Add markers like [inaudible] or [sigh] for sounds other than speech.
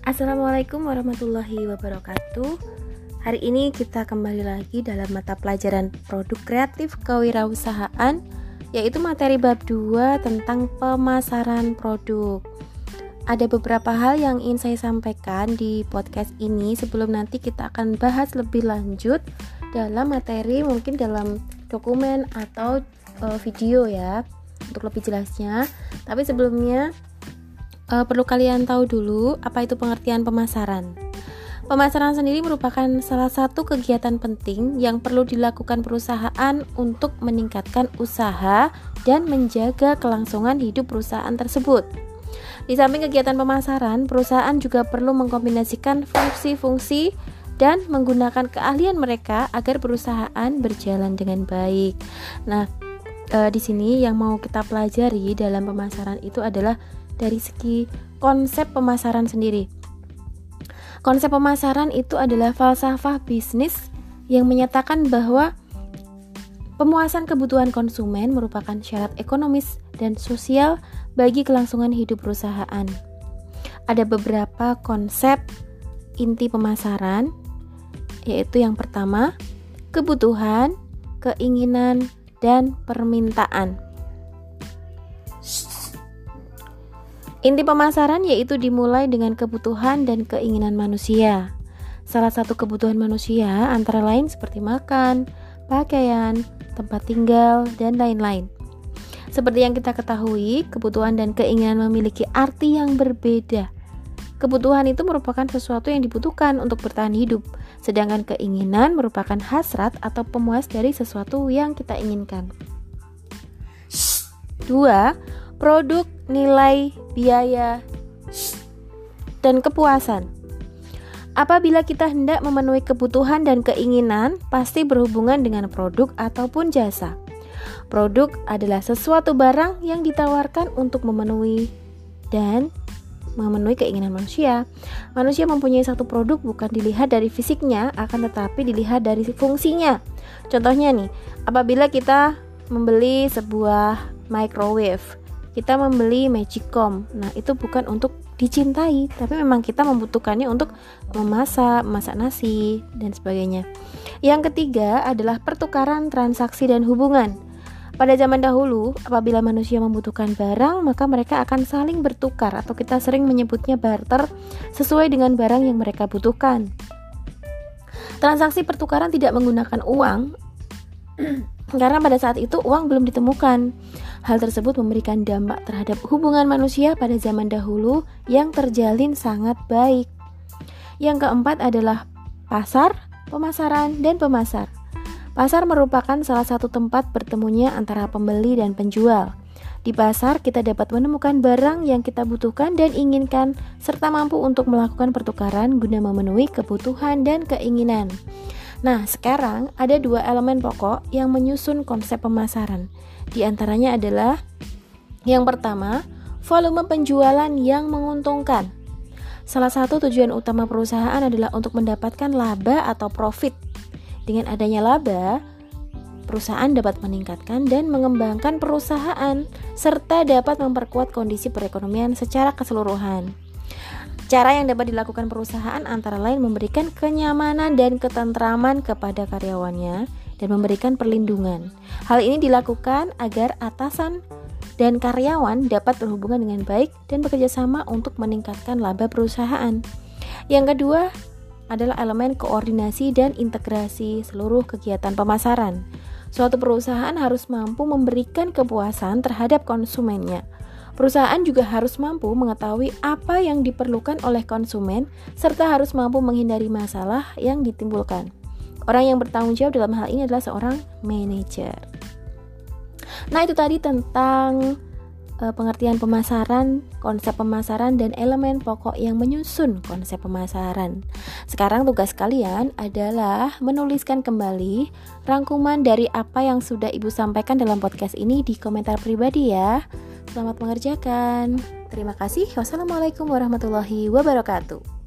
Assalamualaikum warahmatullahi wabarakatuh. Hari ini kita kembali lagi dalam mata pelajaran produk kreatif kewirausahaan yaitu materi bab 2 tentang pemasaran produk. Ada beberapa hal yang ingin saya sampaikan di podcast ini sebelum nanti kita akan bahas lebih lanjut dalam materi mungkin dalam dokumen atau uh, video ya untuk lebih jelasnya. Tapi sebelumnya uh, perlu kalian tahu dulu apa itu pengertian pemasaran. Pemasaran sendiri merupakan salah satu kegiatan penting yang perlu dilakukan perusahaan untuk meningkatkan usaha dan menjaga kelangsungan hidup perusahaan tersebut. Di samping kegiatan pemasaran, perusahaan juga perlu mengkombinasikan fungsi-fungsi dan menggunakan keahlian mereka agar perusahaan berjalan dengan baik. Nah, e, di sini yang mau kita pelajari dalam pemasaran itu adalah dari segi konsep pemasaran sendiri. Konsep pemasaran itu adalah falsafah bisnis yang menyatakan bahwa pemuasan kebutuhan konsumen merupakan syarat ekonomis dan sosial bagi kelangsungan hidup perusahaan. Ada beberapa konsep inti pemasaran, yaitu yang pertama, kebutuhan, keinginan, dan permintaan. Inti pemasaran yaitu dimulai dengan kebutuhan dan keinginan manusia. Salah satu kebutuhan manusia antara lain seperti makan, pakaian, tempat tinggal, dan lain-lain. Seperti yang kita ketahui, kebutuhan dan keinginan memiliki arti yang berbeda. Kebutuhan itu merupakan sesuatu yang dibutuhkan untuk bertahan hidup, sedangkan keinginan merupakan hasrat atau pemuas dari sesuatu yang kita inginkan. Dua, produk, nilai, biaya, dan kepuasan. Apabila kita hendak memenuhi kebutuhan dan keinginan, pasti berhubungan dengan produk ataupun jasa. Produk adalah sesuatu barang yang ditawarkan untuk memenuhi dan memenuhi keinginan manusia. Manusia mempunyai satu produk bukan dilihat dari fisiknya, akan tetapi dilihat dari fungsinya. Contohnya nih, apabila kita membeli sebuah microwave, kita membeli Magicom. Nah, itu bukan untuk dicintai, tapi memang kita membutuhkannya untuk memasak, memasak nasi, dan sebagainya. Yang ketiga adalah pertukaran transaksi dan hubungan. Pada zaman dahulu, apabila manusia membutuhkan barang, maka mereka akan saling bertukar atau kita sering menyebutnya barter sesuai dengan barang yang mereka butuhkan. Transaksi pertukaran tidak menggunakan uang [clears throat] karena pada saat itu uang belum ditemukan. Hal tersebut memberikan dampak terhadap hubungan manusia pada zaman dahulu yang terjalin sangat baik. Yang keempat adalah pasar, pemasaran, dan pemasar. Pasar merupakan salah satu tempat bertemunya antara pembeli dan penjual. Di pasar, kita dapat menemukan barang yang kita butuhkan dan inginkan, serta mampu untuk melakukan pertukaran guna memenuhi kebutuhan dan keinginan. Nah, sekarang ada dua elemen pokok yang menyusun konsep pemasaran, di antaranya adalah yang pertama, volume penjualan yang menguntungkan. Salah satu tujuan utama perusahaan adalah untuk mendapatkan laba atau profit. Dengan adanya laba, perusahaan dapat meningkatkan dan mengembangkan perusahaan serta dapat memperkuat kondisi perekonomian secara keseluruhan. Cara yang dapat dilakukan perusahaan antara lain memberikan kenyamanan dan ketentraman kepada karyawannya dan memberikan perlindungan. Hal ini dilakukan agar atasan dan karyawan dapat berhubungan dengan baik dan bekerja sama untuk meningkatkan laba perusahaan. Yang kedua adalah elemen koordinasi dan integrasi seluruh kegiatan pemasaran. Suatu perusahaan harus mampu memberikan kepuasan terhadap konsumennya. Perusahaan juga harus mampu mengetahui apa yang diperlukan oleh konsumen, serta harus mampu menghindari masalah yang ditimbulkan. Orang yang bertanggung jawab dalam hal ini adalah seorang manajer. Nah, itu tadi tentang uh, pengertian pemasaran, konsep pemasaran dan elemen pokok yang menyusun konsep pemasaran. Sekarang tugas kalian adalah menuliskan kembali rangkuman dari apa yang sudah Ibu sampaikan dalam podcast ini di komentar pribadi ya. Selamat mengerjakan. Terima kasih. Wassalamualaikum warahmatullahi wabarakatuh.